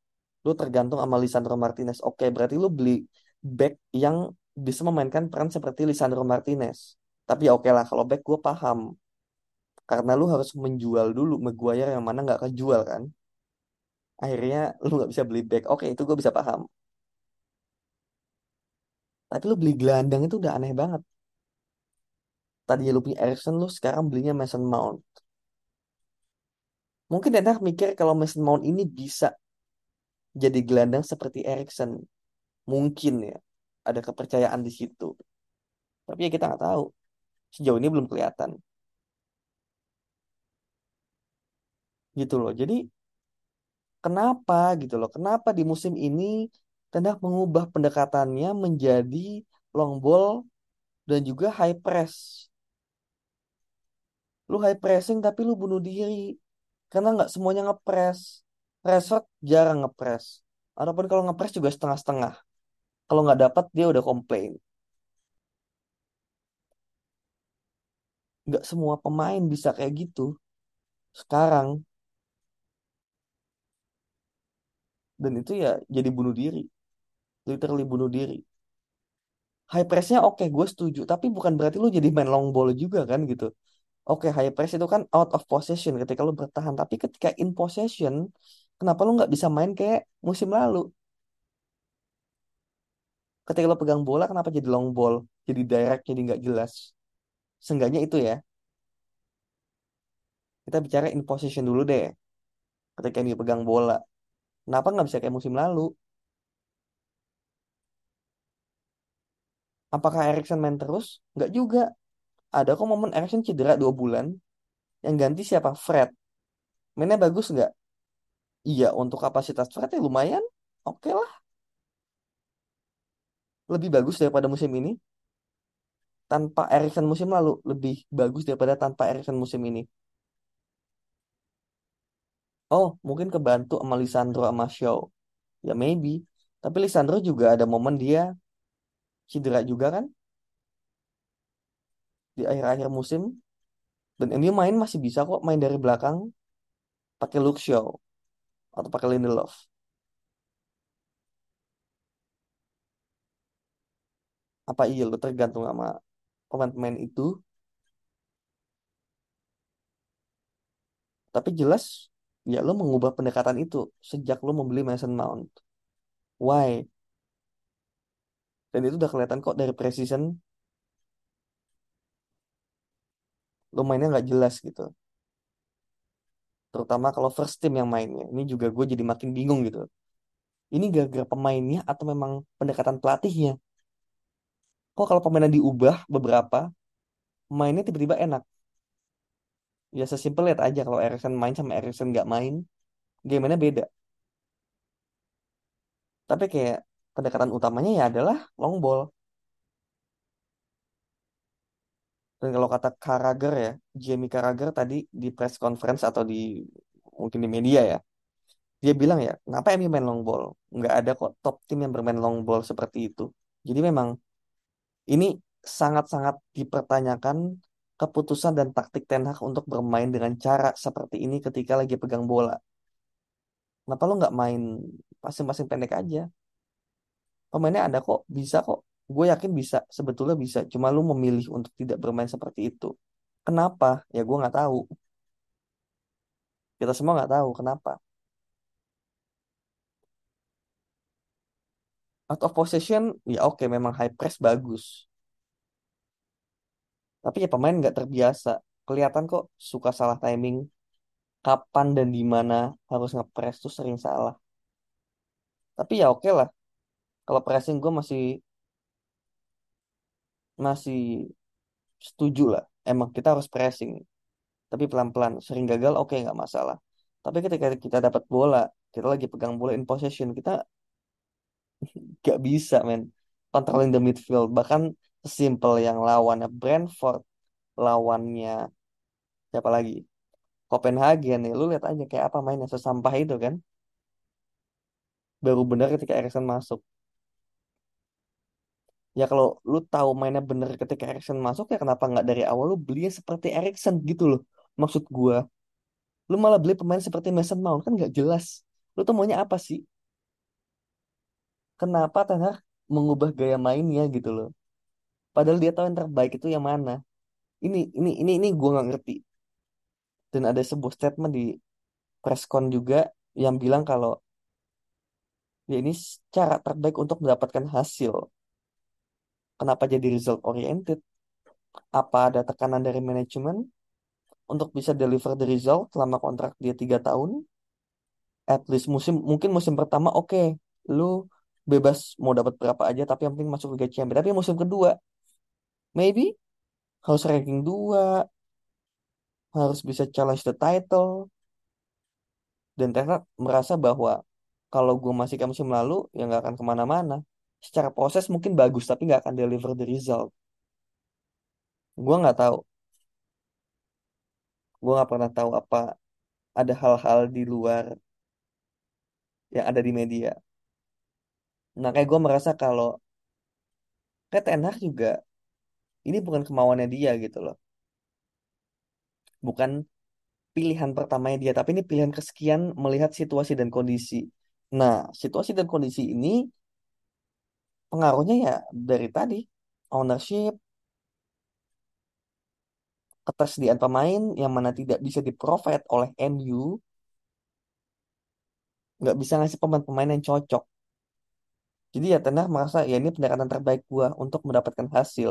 Lu tergantung sama Lisandro Martinez. Oke, berarti lu beli back yang bisa memainkan peran seperti Lisandro Martinez. Tapi ya oke lah, kalau back gue paham. Karena lu harus menjual dulu Maguire yang mana nggak kejual kan. Akhirnya lu nggak bisa beli back. Oke, itu gue bisa paham. Tapi lu beli gelandang itu udah aneh banget. Tadi lu punya Erikson, lu sekarang belinya Mason Mount. Mungkin enak mikir kalau Mason Mount ini bisa jadi gelandang seperti Erikson. Mungkin ya. Ada kepercayaan di situ. Tapi ya kita nggak tahu. Sejauh ini belum kelihatan. Gitu loh. Jadi kenapa gitu loh? Kenapa di musim ini Ten mengubah pendekatannya menjadi long ball dan juga high press. Lu high pressing tapi lu bunuh diri. Karena nggak semuanya ngepres. Rashford jarang ngepres. Ataupun kalau ngepres juga setengah-setengah. Kalau nggak dapat dia udah komplain. Nggak semua pemain bisa kayak gitu. Sekarang. Dan itu ya jadi bunuh diri. Literally bunuh diri. High pressnya oke gue setuju. Tapi bukan berarti lu jadi main long ball juga kan gitu. Oke, high press itu kan out of possession ketika lu bertahan. Tapi ketika in possession, kenapa lu nggak bisa main kayak musim lalu? Ketika lu pegang bola, kenapa jadi long ball? Jadi direct, jadi nggak jelas. Seenggaknya itu ya. Kita bicara in possession dulu deh. Ketika dia pegang bola. Kenapa nggak bisa kayak musim lalu? Apakah Erikson main terus? Nggak juga. Ada kok momen Erikson cedera dua bulan. Yang ganti siapa? Fred. Mainnya bagus nggak? Iya, untuk kapasitas Fred ya lumayan. Oke lah. Lebih bagus daripada musim ini. Tanpa Erikson musim lalu. Lebih bagus daripada tanpa Erikson musim ini. Oh, mungkin kebantu sama Lisandro sama Shaw. Ya maybe. Tapi Lisandro juga ada momen dia cedera juga kan? Di akhir-akhir musim. Dan MU main masih bisa kok main dari belakang. Pakai Luke Shaw. Atau pakai Lindelof. Apa iya lo tergantung sama pemain-pemain itu? Tapi jelas ya lo mengubah pendekatan itu sejak lo membeli Mason Mount. Why? Dan itu udah kelihatan kok dari precision. Lo mainnya nggak jelas gitu. Terutama kalau first team yang mainnya. Ini juga gue jadi makin bingung gitu. Ini gara-gara pemainnya atau memang pendekatan pelatihnya? Kok kalau pemainnya diubah beberapa, mainnya tiba-tiba enak. Ya sesimpel lihat aja kalau Erikson main sama Erikson nggak main, gamenya beda. Tapi kayak pendekatan utamanya ya adalah long ball. Dan kalau kata Carragher ya, Jamie Carragher tadi di press conference atau di mungkin di media ya, dia bilang ya, kenapa MU main long ball? Nggak ada kok top tim yang bermain long ball seperti itu. Jadi memang ini sangat-sangat dipertanyakan keputusan dan taktik Ten Hag untuk bermain dengan cara seperti ini ketika lagi pegang bola. Kenapa lo nggak main pasing-pasing pendek aja? Pemainnya ada kok, bisa kok. Gue yakin bisa, sebetulnya bisa. Cuma lu memilih untuk tidak bermain seperti itu. Kenapa? Ya gue nggak tahu. Kita semua nggak tahu kenapa. Out of possession, ya oke memang high press bagus. Tapi ya pemain nggak terbiasa. Kelihatan kok suka salah timing. Kapan dan di mana harus ngepres tuh sering salah. Tapi ya oke lah. Kalau pressing gue masih masih setuju lah. Emang kita harus pressing. Tapi pelan-pelan. Sering gagal oke nggak masalah. Tapi ketika kita dapat bola, kita lagi pegang bola in possession, kita nggak bisa men controlling the midfield. Bahkan simple yang lawannya Brentford, lawannya siapa lagi? Copenhagen ya, lu lihat aja kayak apa mainnya sesampah itu kan. Baru benar ketika Erikson masuk. Ya kalau lu tahu mainnya bener ketika Erikson masuk ya kenapa nggak dari awal lu beli seperti Erikson gitu loh. Maksud gua, lu malah beli pemain seperti Mason Mount kan nggak jelas. Lu tuh maunya apa sih? Kenapa Ten mengubah gaya mainnya gitu loh. Padahal dia tahu yang terbaik itu yang mana. Ini ini ini ini gua nggak ngerti. Dan ada sebuah statement di press con juga yang bilang kalau ya ini cara terbaik untuk mendapatkan hasil. Kenapa jadi result oriented? Apa ada tekanan dari manajemen untuk bisa deliver the result selama kontrak dia tiga tahun? At least musim mungkin musim pertama oke, lu bebas mau dapat berapa aja tapi yang penting masuk Liga Champions. Tapi musim kedua maybe harus ranking 2, harus bisa challenge the title. Dan Ten Hag merasa bahwa kalau gue masih ke musim lalu ya nggak akan ke mana-mana. Secara proses mungkin bagus tapi nggak akan deliver the result. Gue nggak tahu. Gue nggak pernah tahu apa ada hal-hal di luar yang ada di media. Nah kayak gue merasa kalau kayak Ten Hag juga ini bukan kemauannya dia gitu loh. Bukan pilihan pertamanya dia, tapi ini pilihan kesekian melihat situasi dan kondisi. Nah, situasi dan kondisi ini pengaruhnya ya dari tadi ownership, ketersediaan pemain yang mana tidak bisa di-provide oleh MU, nggak bisa ngasih pemain-pemain yang cocok. Jadi ya Ten Hag merasa ya ini pendekatan terbaik gua untuk mendapatkan hasil.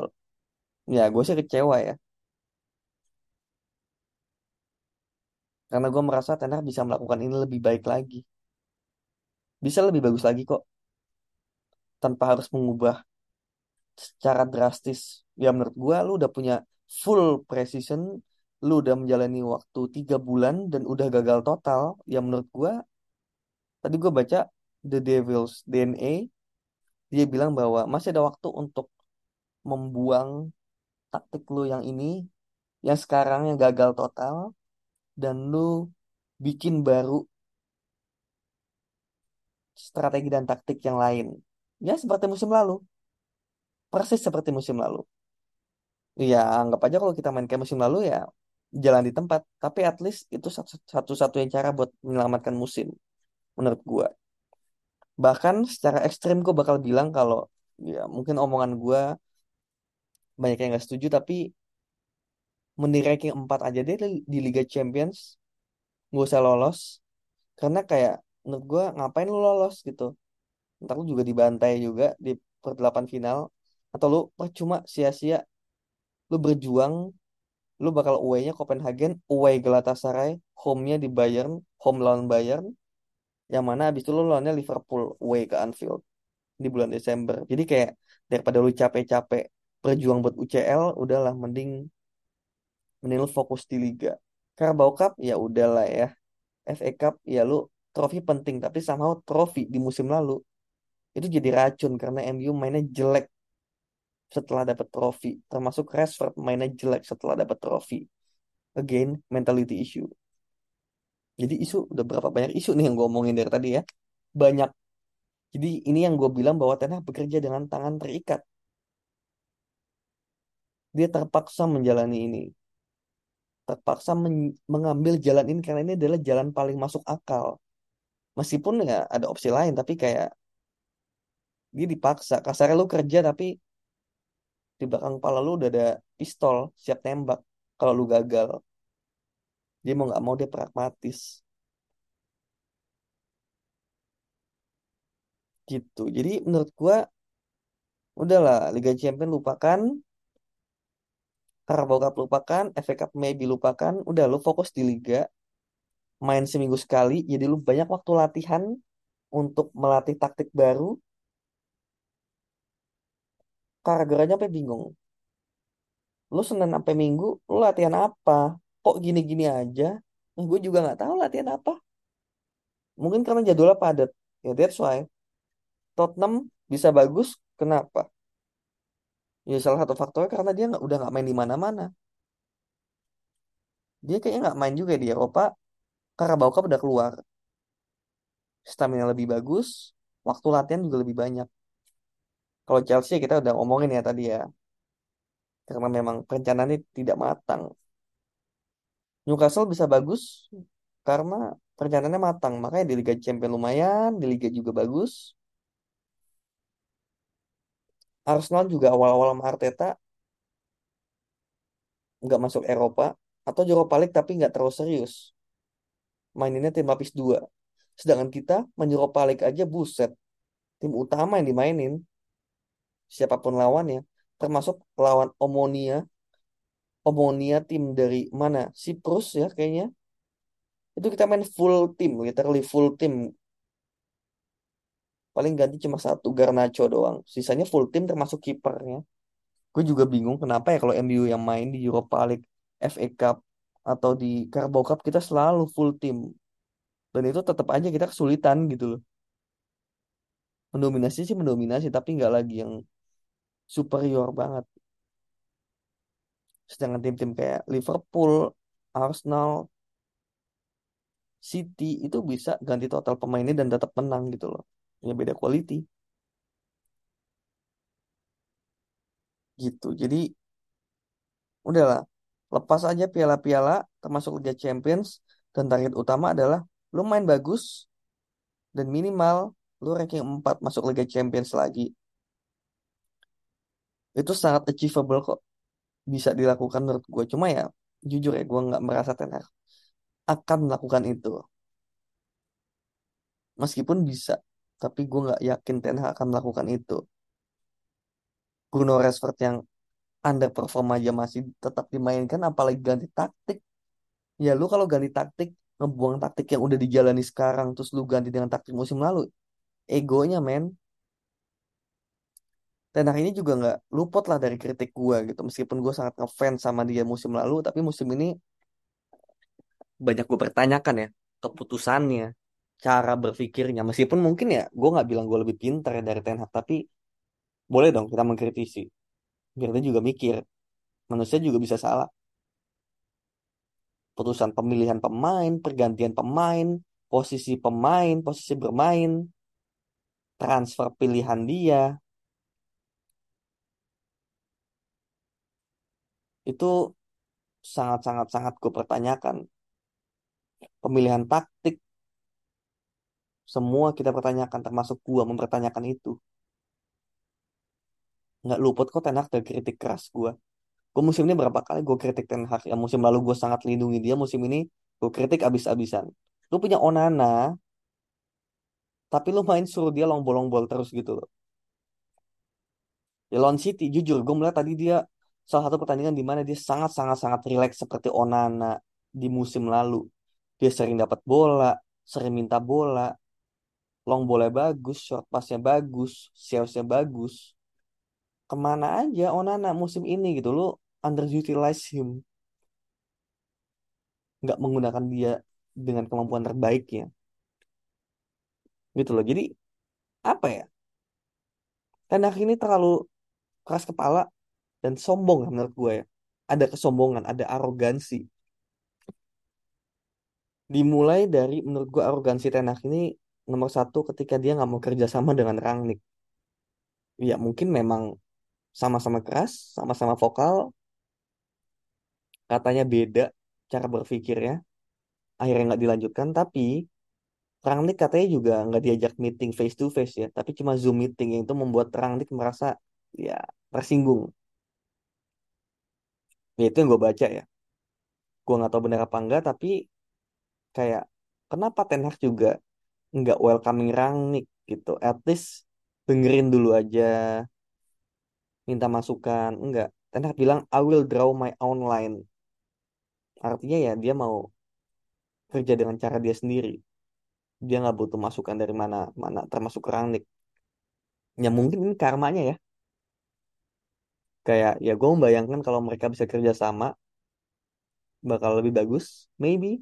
Ya, gue sih kecewa ya. Karena gue merasa Ten Hag bisa melakukan ini lebih baik lagi. Bisa lebih bagus lagi kok. Tanpa harus mengubah secara drastis. Ya menurut gue lu udah punya full precision. Lu udah menjalani waktu tiga bulan dan udah gagal total. Ya menurut gue, tadi gue baca The Devil's DNA. Dia bilang bahwa masih ada waktu untuk membuang taktik lu yang ini. Yang sekarang yang gagal total dan lu bikin baru strategi dan taktik yang lain. Ya seperti musim lalu. Persis seperti musim lalu. Ya anggap aja kalau kita main kayak musim lalu ya jalan di tempat. Tapi at least itu satu-satunya cara buat menyelamatkan musim. Menurut gua. Bahkan secara ekstrim gue bakal bilang kalau ya mungkin omongan gua banyak yang gak setuju tapi mending ranking 4 aja deh di Liga Champions nggak usah lolos karena kayak menurut gue ngapain lu lolos gitu ntar lu juga dibantai juga di perdelapan final. Atau lu cuma sia-sia. Lu berjuang lu bakal away-nya Copenhagen away Galatasaray home-nya di Bayern home lawan Bayern. Yang mana abis itu lu lawannya Liverpool away ke Anfield di bulan Desember. Jadi kayak daripada lu capek-capek berjuang buat UCL udahlah mending mending lu fokus di liga. Carabao Cup ya udahlah ya. FA Cup ya lu trofi penting tapi sama trofi di musim lalu itu jadi racun karena MU mainnya jelek setelah dapat trofi. Termasuk Rashford mainnya jelek setelah dapat trofi. Again mentality issue. Jadi isu udah berapa banyak isu nih yang gue omongin dari tadi ya? Banyak. Jadi ini yang gue bilang bahwa Ten Hag bekerja dengan tangan terikat. Dia terpaksa menjalani ini. Terpaksa men mengambil jalan ini karena ini adalah jalan paling masuk akal. Meskipun ya ada opsi lain, tapi kayak dia dipaksa. Kasarnya lu kerja tapi di belakang kepala lu udah ada pistol siap tembak kalau lu gagal. Dia mau nggak mau dia pragmatis. Gitu. Jadi menurut gua udahlah Liga Champions lupakan Carabao Cup lupakan, FA Cup maybe lupakan, udah lu fokus di liga, main seminggu sekali, jadi lu banyak waktu latihan untuk melatih taktik baru. Karageranya sampai bingung. Lu Senin sampai Minggu, lu latihan apa? Kok gini-gini aja? Nah, gue juga nggak tahu latihan apa. Mungkin karena jadwalnya padat. Ya that's why. Tottenham bisa bagus, kenapa? Ya salah satu faktornya karena dia nggak udah nggak main di mana-mana. Dia kayaknya nggak main juga di Eropa. Carabao Cup udah keluar. Stamina lebih bagus, waktu latihan juga lebih banyak. Kalau Chelsea kita udah ngomongin ya tadi ya. Karena memang perencanaannya tidak matang. Newcastle bisa bagus karena perencanaannya matang. Makanya di Liga Champions lumayan, di Liga juga bagus. Arsenal juga awal-awal sama Arteta nggak masuk Eropa atau Europa League tapi nggak terlalu serius. Maininnya tim lapis dua. Sedangkan kita main aja buset. Tim utama yang dimainin siapa pun lawannya, termasuk lawan Omonia. Omonia tim dari mana? Siprus ya kayaknya. Itu kita main full tim, literally full tim. Paling ganti cuma satu Garnacho doang. Sisanya full tim termasuk kipernya. Gue juga bingung kenapa ya kalau MU yang main di Europa League, FA Cup, atau di Carabao Cup kita selalu full tim. Dan itu tetap aja kita kesulitan gitu loh. Mendominasi sih mendominasi, tapi nggak lagi yang superior banget. Sedangkan tim-tim kayak Liverpool, Arsenal, City itu bisa ganti total pemainnya dan tetap menang gitu loh. Ya beda quality. Gitu. Jadi udahlah. Lepas aja piala-piala termasuk Liga Champions dan target utama adalah lu main bagus dan minimal lu ranking 4 masuk Liga Champions lagi. Itu sangat achievable kok. Bisa dilakukan menurut gue. Cuma ya jujur ya gue nggak merasa Ten Hag akan melakukan itu. Meskipun bisa, tapi gue nggak yakin Ten Hag akan melakukan itu. Bruno Rashford yang underperform aja masih tetap dimainkan, apalagi ganti taktik. Ya lu kalau ganti taktik, ngebuang taktik yang udah dijalani sekarang, terus lu ganti dengan taktik musim lalu. Egonya men. Ten Hag ini juga nggak luput lah dari kritik gue gitu. Meskipun gue sangat ngefans sama dia musim lalu, tapi musim ini banyak gue pertanyakan ya keputusannya, cara berpikirnya. Meskipun mungkin ya gue nggak bilang gue lebih pintar ya dari Ten Hag, tapi boleh dong kita mengkritisi. Biar dia juga mikir. Manusia juga bisa salah. Putusan pemilihan pemain, pergantian pemain, posisi pemain, posisi bermain, transfer pilihan dia. Itu sangat-sangat-sangat gue pertanyakan. Pemilihan taktik, semua kita pertanyakan, termasuk gue mempertanyakan itu. Nggak luput kok Ten Hag dari kritik keras gue. Gue musim ini berapa kali gue kritik Ten Hag. Ya, musim lalu gue sangat lindungi dia, musim ini gue kritik abis-abisan. Lu punya Onana, tapi lu main suruh dia long bolong-bol terus gitu loh. Ya lawan City, jujur gue melihat tadi dia salah satu pertandingan di mana dia sangat-sangat-sangat rileks seperti Onana di musim lalu. Dia sering dapat bola, sering minta bola, long bola bagus, short passnya bagus, salesnya bagus. Ke mana aja Onana musim ini gitu lu underutilize him. Nggak menggunakan dia dengan kemampuan terbaiknya. Gitu loh. Jadi apa ya? Ten Hag ini terlalu keras kepala dan sombong ya menurut gue ya. Ada kesombongan, ada arogansi. Dimulai dari menurut gue arogansi Ten Hag ini nomor satu ketika dia nggak mau kerja sama dengan Rangnick. Ya mungkin memang sama-sama keras, sama-sama vokal, katanya beda cara berpikirnya, akhirnya nggak dilanjutkan. Tapi Rangnick katanya juga nggak diajak meeting face to face ya, tapi cuma zoom meeting yang itu membuat Rangnick merasa ya tersinggung. Ya itu yang gue baca ya. Gue nggak tahu benar apa enggak, tapi kayak kenapa Ten Hag juga nggak welcoming Rangnick gitu. At least dengerin dulu aja, minta masukan. Enggak. Ten Hag bilang I will draw my own line. Artinya ya dia mau kerja dengan cara dia sendiri. Dia nggak butuh masukan dari mana mana termasuk Rangnick. Ya mungkin ini karmanya ya. Kayak ya gue membayangkan kalau mereka bisa kerja sama bakal lebih bagus, maybe.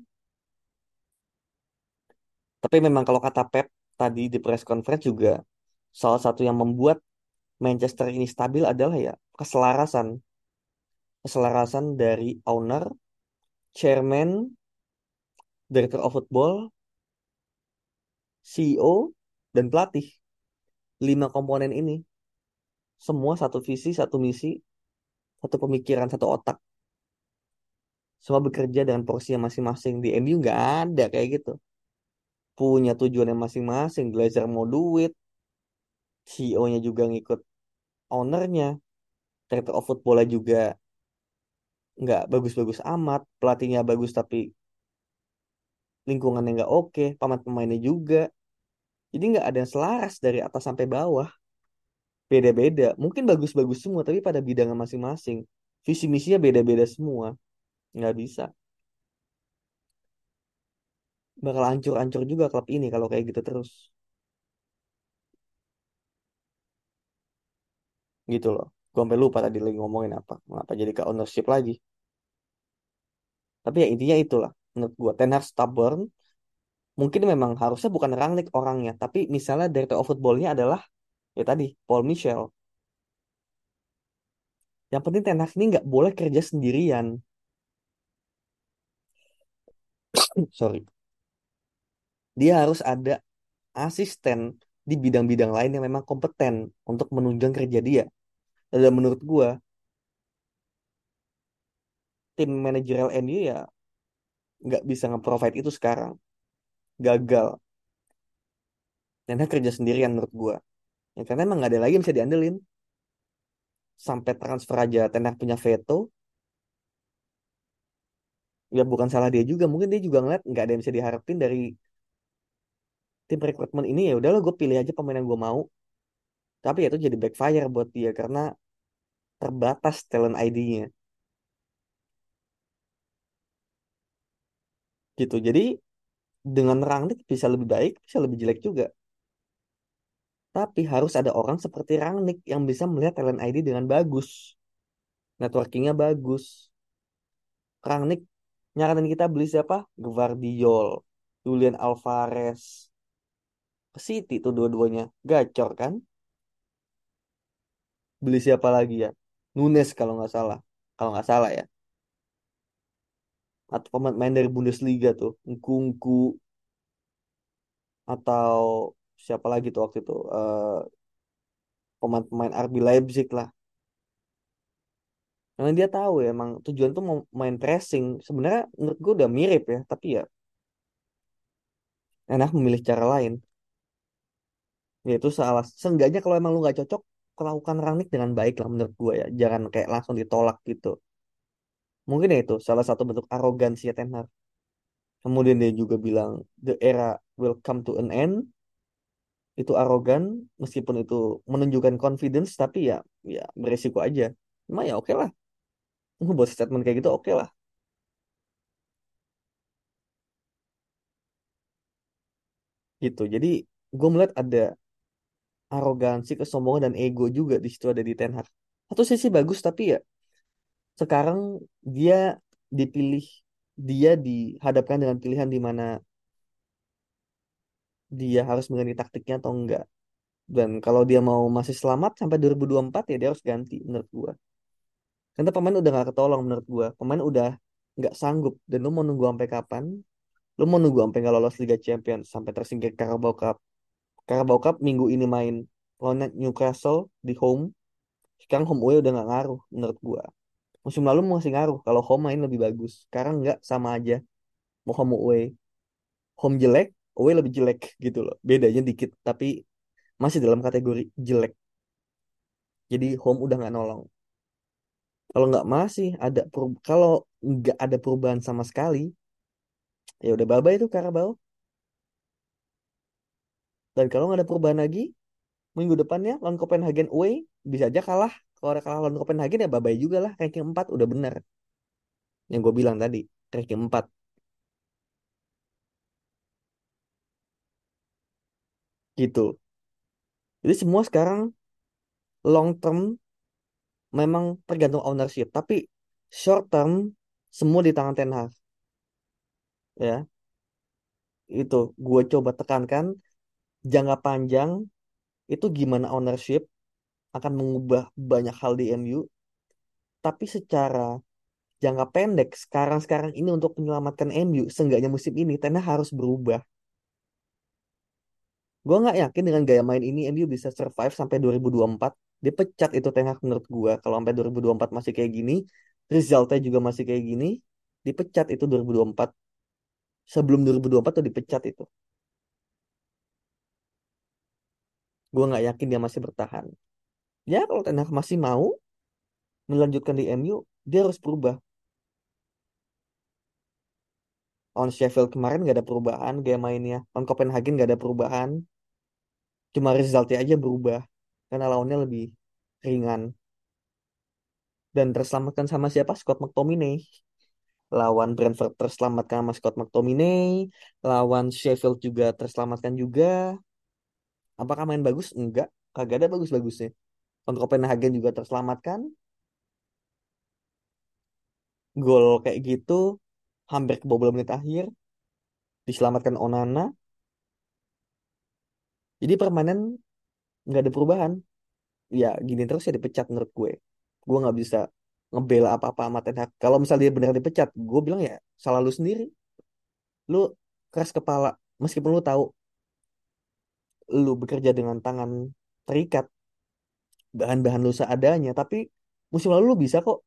Tapi memang kalau kata Pep tadi di press conference juga salah satu yang membuat Manchester ini stabil adalah ya keselarasan. Keselarasan dari owner, chairman, director of football, CEO, dan pelatih. Lima komponen ini semua satu visi satu misi satu pemikiran satu otak. Semua bekerja dengan porsinya masing-masing. Di MU nggak ada kayak gitu. Punya tujuannya masing-masing. Glazer mau duit CEO-nya juga ngikut ownernya director of football juga nggak bagus-bagus amat pelatihnya bagus tapi lingkungannya nggak oke pemain-pemainnya juga. Jadi nggak ada yang selaras dari atas sampai bawah beda-beda. Mungkin bagus-bagus semua tapi pada bidangnya masing-masing. Visi misinya beda-beda semua. Nggak bisa. Bakal hancur-hancur juga klub ini kalau kayak gitu terus. Gitu loh. Gue sampai lupa tadi lagi ngomongin apa. Kenapa jadi ke ownership lagi? Tapi ya intinya itulah menurut gue Ten Hag stubborn mungkin memang harusnya bukan Rangnick orangnya. Tapi misalnya director of footballnya adalah ya tadi Paul Michel yang penting Ten Hag ini nggak boleh kerja sendirian. Sorry. Dia harus ada asisten di bidang-bidang lain yang memang kompeten untuk menunjang kerja dia. Dan menurut gue tim manajerial MU ya nggak bisa nge-provide itu sekarang. Gagal. Dan kerja sendirian menurut gue ya karena emang nggak ada lagi yang bisa diandelin. Sampai transfer aja Ten punya veto. Ya bukan salah dia juga. Mungkin dia juga ngeliat nggak ada yang bisa diharapin dari tim rekrutmen ini. Ya udahlah gue pilih aja pemain yang gue mau. Tapi itu jadi backfire buat dia karena terbatas talent ID-nya gitu. Jadi dengan Rangnick bisa lebih baik bisa lebih jelek juga tapi harus ada orang seperti Rangnick yang bisa melihat talent ID dengan bagus. Networkingnya bagus. Rangnick nyaranin kita beli siapa? Gvardiol Julian Alvarez. City tuh dua-duanya. Gacor kan? Beli siapa lagi ya? Nunes kalau nggak salah. Kalau nggak salah ya. Atau pemain dari Bundesliga tuh. Nkunku. Atau siapa lagi tuh waktu itu uh, pemain-pemain RB Leipzig lah. Karena dia tahu ya emang tujuan tuh mau main pressing. Sebenarnya menurut gue udah mirip ya tapi ya enak memilih cara lain. Ya itu salah. Seenggaknya kalau emang lu nggak cocok melakukan Rangnick dengan baik lah menurut gue ya. Jangan kayak langsung ditolak gitu. Mungkin ya itu salah satu bentuk arogansi ya Ten Hag. Kemudian dia juga bilang the era will come to an end itu arogan meskipun itu menunjukkan confidence tapi ya ya beresiko aja. Cuma ya oke okay lah buat statement kayak gitu oke okay lah. Gitu. Jadi gue melihat ada arogansi, kesombongan dan ego juga di situ ada di Ten Hag. Satu sisi bagus tapi ya sekarang dia dipilih dia dihadapkan dengan pilihan di mana dia harus mengganti taktiknya atau enggak. Dan kalau dia mau masih selamat sampai 2024 ya dia harus ganti menurut gua. Karena pemain udah gak ketolong menurut gua. Pemain udah nggak sanggup dan lu mau nunggu sampai kapan? Lu mau nunggu sampai nggak lolos Liga Champions sampai tersingkir Carabao Cup Carabao Cup minggu ini main lawan Newcastle di home. Sekarang home away udah gak ngaruh menurut gua. Musim lalu masih ngaruh kalau home main lebih bagus. Sekarang nggak sama aja. Mau home away. Home jelek, away lebih jelek gitu loh. Bedanya dikit tapi masih dalam kategori jelek. Jadi home udah nggak nolong. Kalau nggak masih ada kalau nggak ada perubahan sama sekali, ya udah baba itu Carabao. Dan kalau nggak ada perubahan lagi, minggu depannya lawan Copenhagen away bisa aja kalah. Kalau kalah lawan Copenhagen ya babai juga lah. Ranking 4 udah bener. Yang gue bilang tadi, ranking 4. Gitu. Jadi semua sekarang long term memang tergantung ownership. Tapi short term semua di tangan Ten Hag. Ya. Itu gue coba tekankan jangka panjang itu gimana ownership akan mengubah banyak hal di MU. Tapi secara jangka pendek sekarang-sekarang ini untuk menyelamatkan MU, seenggaknya musim ini Ten harus berubah. Gue nggak yakin dengan gaya main ini MU bisa survive sampai 2024. Dia pecat itu Ten Hag menurut gue. Kalau sampai 2024 masih kayak gini, resultnya juga masih kayak gini, dipecat itu 2024. Sebelum 2024 tuh dipecat itu. Gue nggak yakin dia masih bertahan. Ya kalau Ten masih mau melanjutkan di MU, dia harus berubah. On Sheffield kemarin gak ada perubahan gaya mainnya. On Copenhagen gak ada perubahan. Cuma resultnya aja berubah. Karena lawannya lebih ringan. Dan terselamatkan sama siapa? Scott McTominay. Lawan Brentford terselamatkan sama Scott McTominay. Lawan Sheffield juga terselamatkan juga. Apakah main bagus? Enggak. Kagak ada bagus-bagusnya. On Copenhagen juga terselamatkan. Gol kayak gitu hampir kebobol menit akhir diselamatkan Onana jadi permainan nggak ada perubahan. Ya gini terus ya dipecat menurut gue. Gue nggak bisa ngebela apa-apa sama Ten kalau misalnya dia benar dipecat gue bilang ya salah lu sendiri. Lu keras kepala meskipun lu tahu lu bekerja dengan tangan terikat bahan-bahan lu seadanya tapi musim lalu lu bisa kok.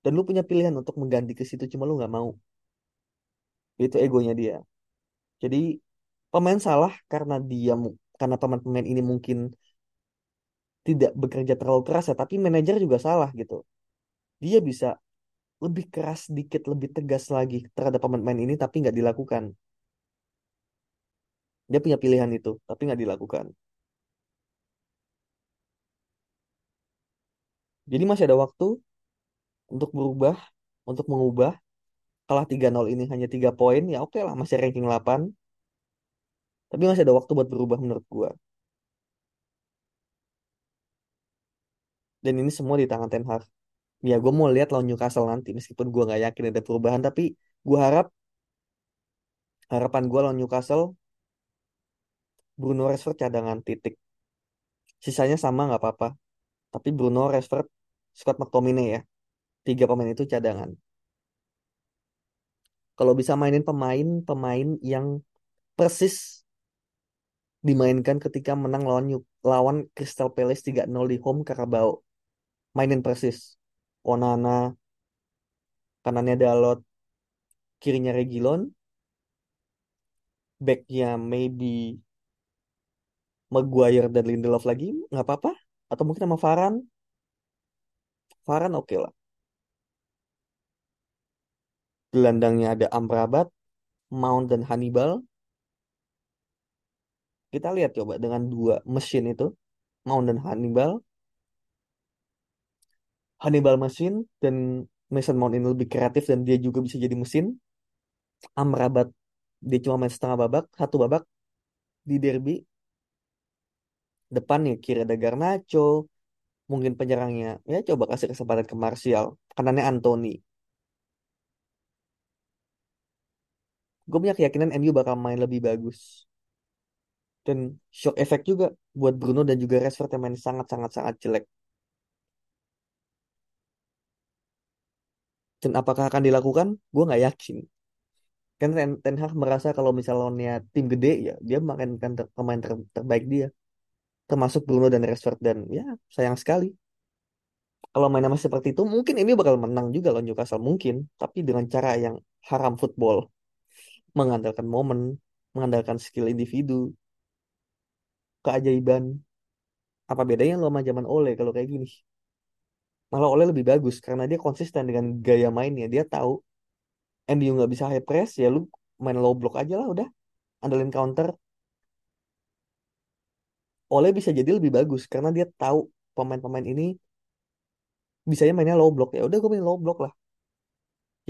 Dan lu punya pilihan untuk mengganti ke situ cuma lu nggak mau. Itu egonya dia. Jadi pemain salah karena dia karena pemain-pemain ini mungkin tidak bekerja terlalu keras ya tapi manajer juga salah gitu dia bisa lebih keras sedikit lebih tegas lagi terhadap pemain-pemain ini tapi nggak dilakukan dia punya pilihan itu tapi nggak dilakukan jadi masih ada waktu untuk berubah, untuk mengubah. Kalah 3-0 ini hanya 3 poin, ya oke lah, masih ranking 8. Tapi masih ada waktu buat berubah menurut gue. Dan ini semua di tangan Ten Hag. Ya gue mau lihat lawan Newcastle nanti, meskipun gue nggak yakin ada perubahan, tapi gue harap harapan gue lawan Newcastle Bruno Rashford cadangan titik. Sisanya sama nggak apa-apa. Tapi Bruno Rashford, Scott McTominay ya tiga pemain itu cadangan. Kalau bisa mainin pemain-pemain yang persis dimainkan ketika menang lawan lawan Crystal Palace 3-0 di home Carabao. Mainin persis. Onana, kanannya Dalot, kirinya Regilon, backnya maybe Maguire dan Lindelof lagi, nggak apa-apa. Atau mungkin sama Varan. Varan oke okay lah gelandangnya ada Amrabat, Mount dan Hannibal. Kita lihat coba dengan dua mesin itu, Mount dan Hannibal. Hannibal mesin dan Mason Mount ini lebih kreatif dan dia juga bisa jadi mesin. Amrabat dia cuma main setengah babak, satu babak di derby. Depannya kira ada Garnacho, mungkin penyerangnya ya coba kasih kesempatan ke Martial, kanannya Anthony. gue punya keyakinan MU bakal main lebih bagus. Dan shock effect juga buat Bruno dan juga Rashford yang main sangat-sangat-sangat jelek. Dan apakah akan dilakukan? Gue nggak yakin. Kan Ten, Ten Hag merasa kalau misalnya tim gede ya dia kan ter, pemain ter, terbaik dia. Termasuk Bruno dan Rashford dan ya sayang sekali. Kalau main nama seperti itu mungkin MU bakal menang juga loh Newcastle mungkin. Tapi dengan cara yang haram football mengandalkan momen, mengandalkan skill individu, keajaiban. Apa bedanya lo sama zaman Ole kalau kayak gini? Malah Ole lebih bagus karena dia konsisten dengan gaya mainnya. Dia tahu MU nggak bisa high press, ya lu main low block aja lah udah. Andalin counter. Ole bisa jadi lebih bagus karena dia tahu pemain-pemain ini bisanya mainnya low block ya udah gue main low block lah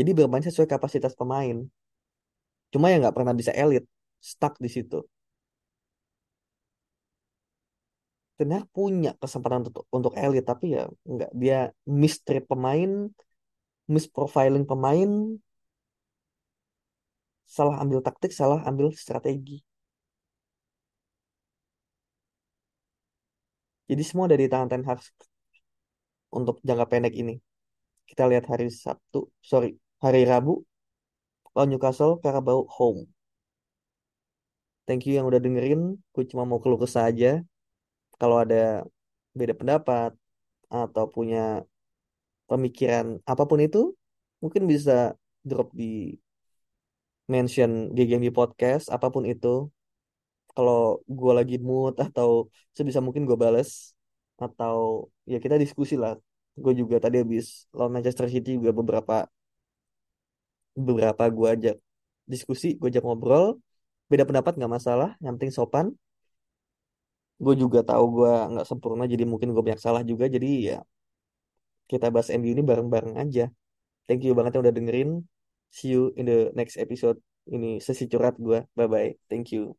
jadi bermain sesuai kapasitas pemain Cuma ya nggak pernah bisa elit, stuck di situ. Ternyata punya kesempatan untuk untuk elit, tapi ya nggak dia mistreat pemain, misprofiling pemain, salah ambil taktik, salah ambil strategi. Jadi semua dari tangan Ten Hag untuk jangka pendek ini. Kita lihat hari Sabtu, sorry, hari Rabu lawan Newcastle Carabao home. thank you yang udah dengerin gue cuma mau keluh kesah aja kalau ada beda pendapat atau punya pemikiran apa pun itu mungkin bisa drop di mention GGMB podcast apa pun itu. Kalau gue lagi mood atau sebisa mungkin gue bales atau ya kita diskusi lah. Gue juga tadi habis lawan Manchester City juga beberapa beberapa gue ajak diskusi gue ajak ngobrol. Beda pendapat nggak masalah yang penting sopan gue juga tahu gue nggak sempurna jadi mungkin gue banyak salah juga. Jadi ya kita bahas MU ini bareng-bareng aja. Thank you banget yang udah dengerin. See you in the next episode. Ini sesi curhat gue bye bye thank you